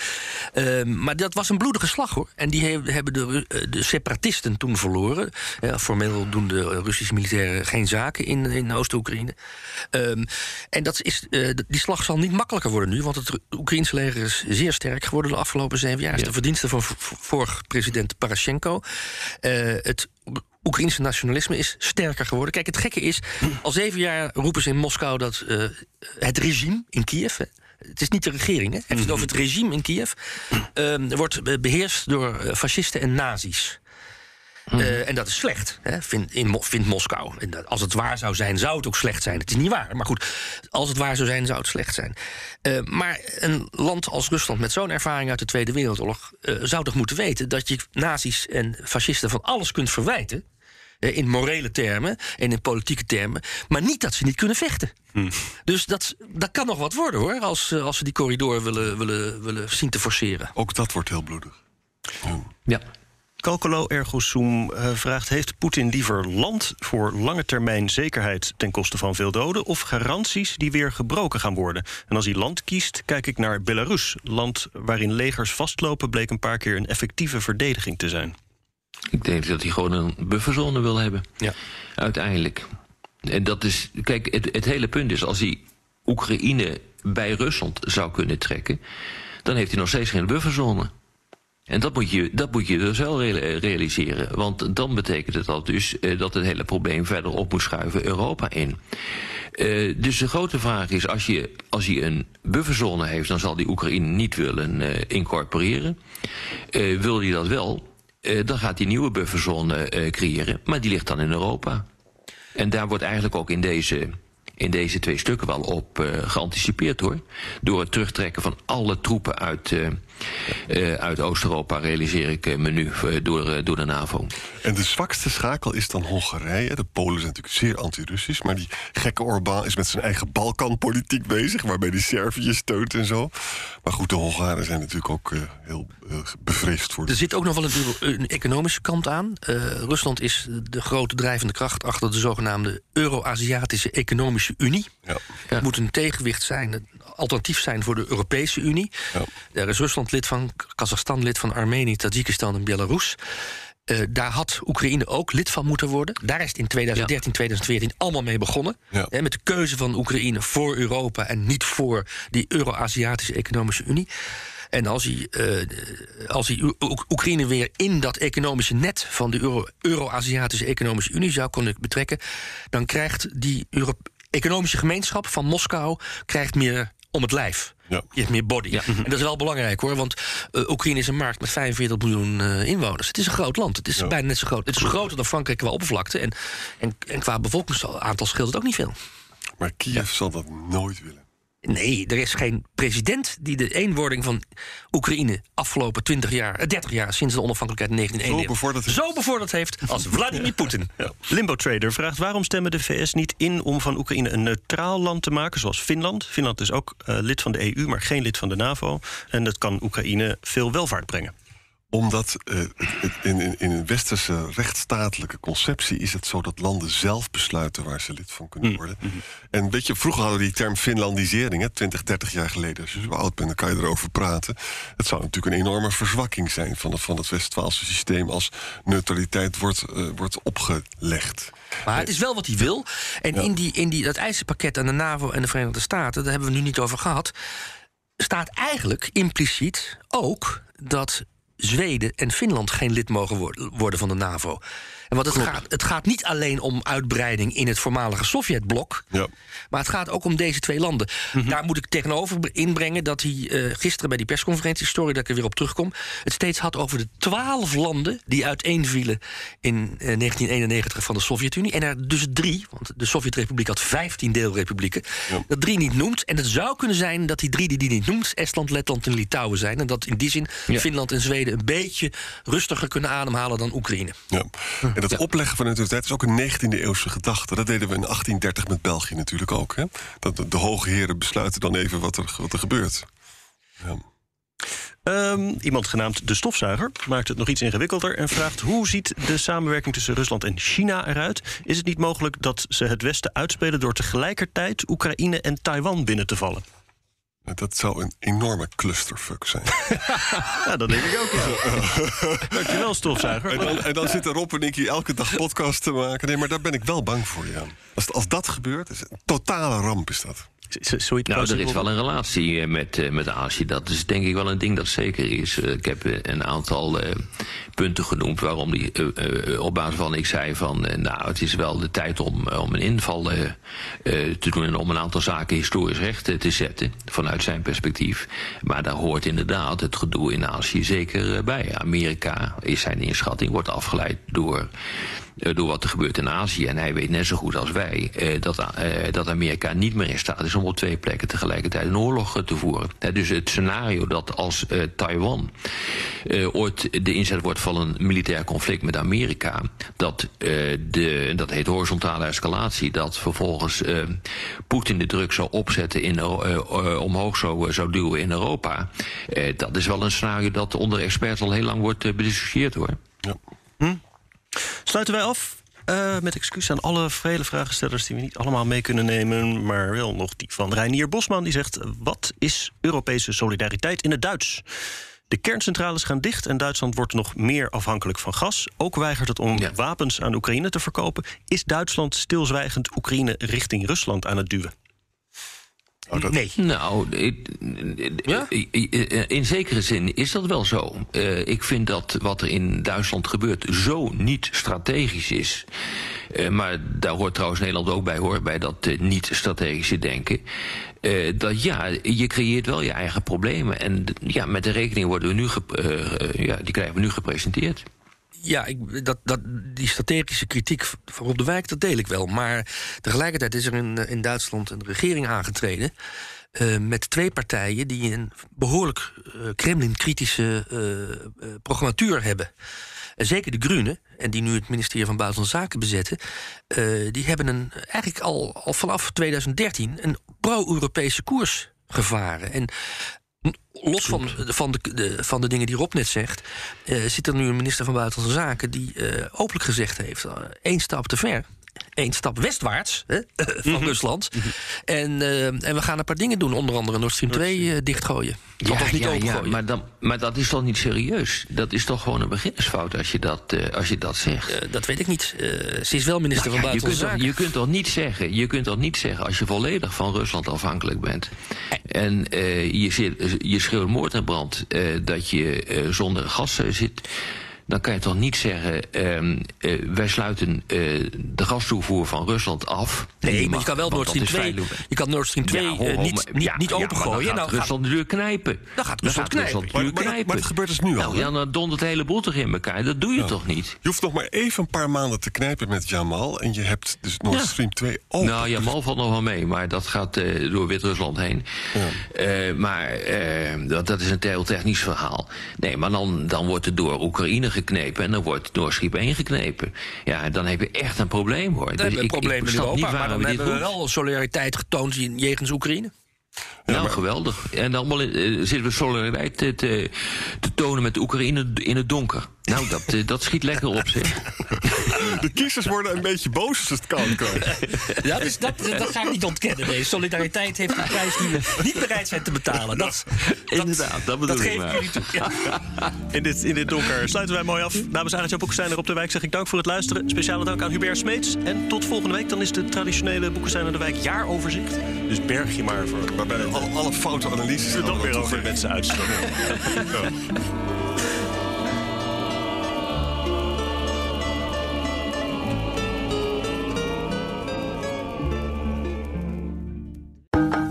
Eh, maar dat was een bloedige slag hoor. En die he- hebben de, eh, de separatisten toen verloren. Formeel doen de Russische militairen geen zaken in, in Oost-Oekraïne. Ehm, en dat is, eh, die slag zal niet makkelijker worden nu. Want het Oekraïnse leger is zeer sterk geworden de afgelopen zeven jaar. Dat is de verdienste van v- v- vorige president Parashenko. Eh, het Oekraïnse nationalisme is sterker geworden. Kijk, het gekke is, al zeven jaar roepen ze in Moskou dat eh, het regime in Kiev. Hè, het is niet de regering, hè? Het over het regime in Kiev. ehm, wordt be- beheerst door eh, fascisten en nazi's. Eh, en dat is slecht, hè, vindt, vindt Moskou. En dat, als het waar zou zijn, zou het ook slecht zijn. Het is niet waar, maar goed, als het waar zou zijn, zou het slecht zijn. Eh, maar een land als Rusland met zo'n ervaring uit de Tweede Wereldoorlog... eh, zou toch moeten weten dat je nazi's en fascisten van alles kunt verwijten... in morele termen en in politieke termen... maar niet dat ze niet kunnen vechten. Dus dat, dat kan nog wat worden, hoor... als, als ze die corridor willen, willen, willen zien te forceren. Ook dat wordt heel bloedig. Ja. Kalkolo Ergo Sum eh, vraagt: Heeft Poetin liever land voor lange termijn zekerheid ten koste van veel doden, of garanties die weer gebroken gaan worden? En als hij land kiest, kijk ik naar Belarus. Land waarin legers vastlopen, bleek een paar keer een effectieve verdediging te zijn. Ik denk dat hij gewoon een bufferzone wil hebben. Ja. Uiteindelijk. En dat is. Kijk, het, het hele punt is: als hij Oekraïne bij Rusland zou kunnen trekken. dan heeft hij nog steeds geen bufferzone. En dat moet je, dat moet je dus wel rea- realiseren. Want dan betekent het al dus eh, dat het hele probleem verder op moet schuiven Europa in. Eh, dus de grote vraag is: als je, als je een bufferzone heeft, dan zal die Oekraïne niet willen eh, incorporeren. Wil hij dat wel, dan gaat een nieuwe bufferzone creëren. Maar die ligt dan in Europa. En daar wordt eigenlijk ook in deze, in deze twee stukken wel op geanticipeerd hoor. Door het terugtrekken van alle troepen uit, eh, uit Oost-Europa, realiseer ik eh, me nu, eh, door, eh, door de NAVO. En de zwakste schakel is dan Hongarije. De Polen zijn natuurlijk zeer anti-Russisch. Maar die gekke Orbán is met zijn eigen Balkanpolitiek bezig. Waarbij die Servië steunt en zo. Maar goed, de Hongaren zijn natuurlijk ook eh, heel bevreesd voor. Er zit ook nog wel een, economische kant aan. Eh, Rusland is de grote drijvende kracht achter de zogenaamde Euro-Aziatische Economische Unie. Ja. Het moet een tegenwicht zijn, alternatief zijn voor de Europese Unie. Ja. Daar is Rusland lid van, Kazachstan lid van, Armenië, Tajikistan en Belarus. Eh, daar had Oekraïne ook lid van moeten worden. Daar is het in 2013, 2014 allemaal mee begonnen. Ja. Met de keuze van Oekraïne voor Europa en niet voor die Euro-Aziatische Economische Unie. En als hij, eh, als hij Oe- Oe- Oekraïne weer in dat economische net van de Euro- Euro-Aziatische Economische Unie zou kunnen betrekken, dan krijgt die Euro- economische gemeenschap van Moskou krijgt meer om het lijf. Ja. Je hebt meer body. En dat is wel belangrijk hoor, want eh, Oekraïne is een markt met 45 miljoen eh, inwoners. Het is een groot land. Het is Ja. bijna net zo groot. Het is groter dan Frankrijk qua oppervlakte. En, en, en qua bevolkingsaantal scheelt het ook niet veel. Maar Kiev zal dat nooit willen. Nee, er is geen president die de eenwording van Oekraïne afgelopen 20 jaar, eh, 30 jaar sinds de onafhankelijkheid in 1991 Zo bevorderd heeft. zo bevorderd heeft als Vladimir Poetin. Limbo Trader vraagt waarom stemmen de VS niet in om van Oekraïne een neutraal land te maken, zoals Finland. Finland is ook eh, lid van de EU, maar geen lid van de NAVO. En dat kan Oekraïne veel welvaart brengen. Omdat uh, het, in, in, in, een westerse rechtsstatelijke conceptie is het zo dat landen zelf besluiten waar ze lid van kunnen mm. worden. Mm-hmm. En weet je, vroeger hadden we die term Finlandisering, hè, 20, 30 jaar geleden. Als je zo oud bent, dan kan je erover praten. Het zou natuurlijk een enorme verzwakking zijn van het, van het Westfaalse systeem als neutraliteit wordt, uh, wordt opgelegd. Maar het is wel wat hij wil. En in, die, in die, dat eisenpakket aan de NAVO en de Verenigde Staten, daar hebben we nu niet over gehad, staat eigenlijk impliciet ook dat Zweden en Finland geen lid mogen worden van de NAVO. Want het gaat, het gaat niet alleen om uitbreiding in het voormalige Sovjetblok. Ja. Maar het gaat ook om deze twee landen. Mhm. Daar moet ik tegenover inbrengen dat hij uh, gisteren bij die persconferentie, story dat ik er weer op terugkom, het steeds had over de twaalf landen die uiteenvielen in uh, eh, 1991 van de Sovjet-Unie. En er dus drie, want de Sovjet-Republiek had 15 deelrepublieken, dat drie niet noemt. En het zou kunnen zijn dat die drie die die niet noemt, Estland, Letland en Litouwen zijn. En dat in die zin Finland en Zweden een beetje rustiger kunnen ademhalen dan Oekraïne. Ja. En dat opleggen van neutraliteit is ook een 19e-eeuwse gedachte. Dat deden we in 1830 met België natuurlijk ook. Hè? Dat de, hoge heren besluiten dan even wat er, wat er gebeurt. Ja. Um, iemand genaamd De Stofzuiger maakt het nog iets ingewikkelder en vraagt: hoe ziet de samenwerking tussen Rusland en China eruit? Is het niet mogelijk dat ze het Westen uitspelen door tegelijkertijd Oekraïne en Taiwan binnen te vallen? Dat zou een enorme clusterfuck zijn. ja, dat denk ik ook, ja. Dankjewel, stofzuiger. En dan, en dan zitten Rob en ik hier elke dag podcast te maken. Nee, maar daar ben ik wel bang voor, Jan. Als, als dat gebeurt, is een totale ramp is dat nou, er is wel een relatie eh, met, eh, met Azië. Dat is denk ik wel een ding dat zeker is. Eh, ik heb een aantal punten genoemd waarom die op basis van ik zei van nou het is wel de tijd om, om een inval te doen en om een aantal zaken historisch recht te zetten vanuit zijn perspectief. Maar daar hoort inderdaad het gedoe in Azië zeker bij. Amerika is zijn inschatting, wordt afgeleid door door wat er gebeurt in Azië. En hij weet net zo goed als wij eh, dat, eh, dat Amerika niet meer in staat is om op twee plekken tegelijkertijd een oorlog te voeren. dus het scenario dat als Taiwan ooit de inzet wordt van een militair conflict met Amerika, dat, de, dat heet horizontale escalatie, dat vervolgens Poetin de druk zou opzetten in, omhoog zou, zou duwen in Europa. dat is wel een scenario dat onder experts al heel lang wordt bediscussieerd hoor. Ja. Hm? Sluiten wij af uh, met excuus aan alle vele vragenstellers die we niet allemaal mee kunnen nemen. Maar wel nog die van Reinier Bosman. Die zegt: Wat is Europese solidariteit in het Duits? De kerncentrales gaan dicht en Duitsland wordt nog meer afhankelijk van gas. Ook weigert het om wapens aan Oekraïne te verkopen. Is Duitsland stilzwijgend Oekraïne richting Rusland aan het duwen? Oh, nee. Nou, in zekere zin is dat wel zo. Uh, ik vind dat wat er in Duitsland gebeurt zo niet strategisch is. Uh, maar daar hoort trouwens Nederland ook bij, hoor, bij dat uh, niet-strategische denken. dat ja, je creëert wel je eigen problemen. En ja, met de rekening worden we nu ja, die krijgen we nu gepresenteerd ja, ik, dat, dat, die strategische kritiek van Rob de Wijk, dat deel ik wel. Maar tegelijkertijd is er in, in Duitsland een regering aangetreden. Uh, met twee partijen die een behoorlijk uh, Kremlin-kritische uh, programmatuur hebben. zeker de Groenen, en die nu het ministerie van Buitenlandse Zaken bezetten, die hebben een, eigenlijk al, al vanaf 2013 een pro-Europese koers gevaren. En los van, van, de, de, van de dingen die Rob net zegt, uh, zit er nu een minister van Buitenlandse Zaken die uh, openlijk gezegd heeft: uh, één stap te ver één stap westwaarts hè, van mhm. Rusland. Mhm. en, uh, en we gaan een paar dingen doen, onder andere Nord Stream 2 uh, dichtgooien. Ja, niet ja, ja, maar, dan, maar dat is toch niet serieus? Dat is toch gewoon een beginnersfout als je dat, uh, als je dat zegt? dat weet ik niet. ze is wel minister nou van Buitenlandse Zaken. Je kunt toch niet zeggen, je kunt toch niet zeggen als je volledig van Rusland afhankelijk bent. En je, je schreeuwt moord en brand dat je zonder gas zit dan kan je toch niet zeggen: uh, wij sluiten uh, de gastoevoer van Rusland af. Nee, maar je kan wel Nord Stream 2. Je kan Nord Stream 2 ja, niet, niet, ja, niet opengooien. dan gaat nou, Rusland de deur knijpen. Dan gaat Rusland, dan gaat Rusland knijpen. Maar, dat gebeurt dus nu nou, al. Ja, dan dondert de hele boel toch in elkaar. Dat doe je toch niet? Je hoeft nog maar even een paar maanden te knijpen met Jamal. En je hebt dus Nord Stream 2 open. Nou, Jamal valt nog wel mee, maar dat gaat uh, door Wit-Rusland heen. Maar dat, dat is een heel technisch verhaal. Nee, maar dan, dan wordt het door Oekraïne geknepen en dan wordt Noordschip 1 geknepen. Ja, dan heb je echt een probleem hoor. Dan dus hebben we een probleem in Europa, maar dan hebben we wel solidariteit getoond jegens Oekraïne. nou, geweldig. En allemaal uh, zitten we solidariteit te, te, te, tonen met Oekraïne in het donker. Nou, dat, uh, dat schiet lekker op, zeg. De kiezers worden een beetje boos als het krijgen. Ja, dus dat, dat ga ik niet ontkennen. Nee. Solidariteit heeft een prijs die we niet bereid zijn te betalen. Dat, dat Inderdaad, dat bedoel dat ik maar. Toe. Ja. In, dit, in dit donker sluiten wij mooi af. Namens Arend Jan Boekensteiner op de Wijk zeg ik dank voor het luisteren. Speciale dank aan Hubert Smeets. En tot volgende week. Dan is de traditionele Boekensteiner de Wijk jaaroverzicht. Dus berg je maar voor. Waarbij alle, alle foute analyses... er dan weer over mensen uitstromen. ja.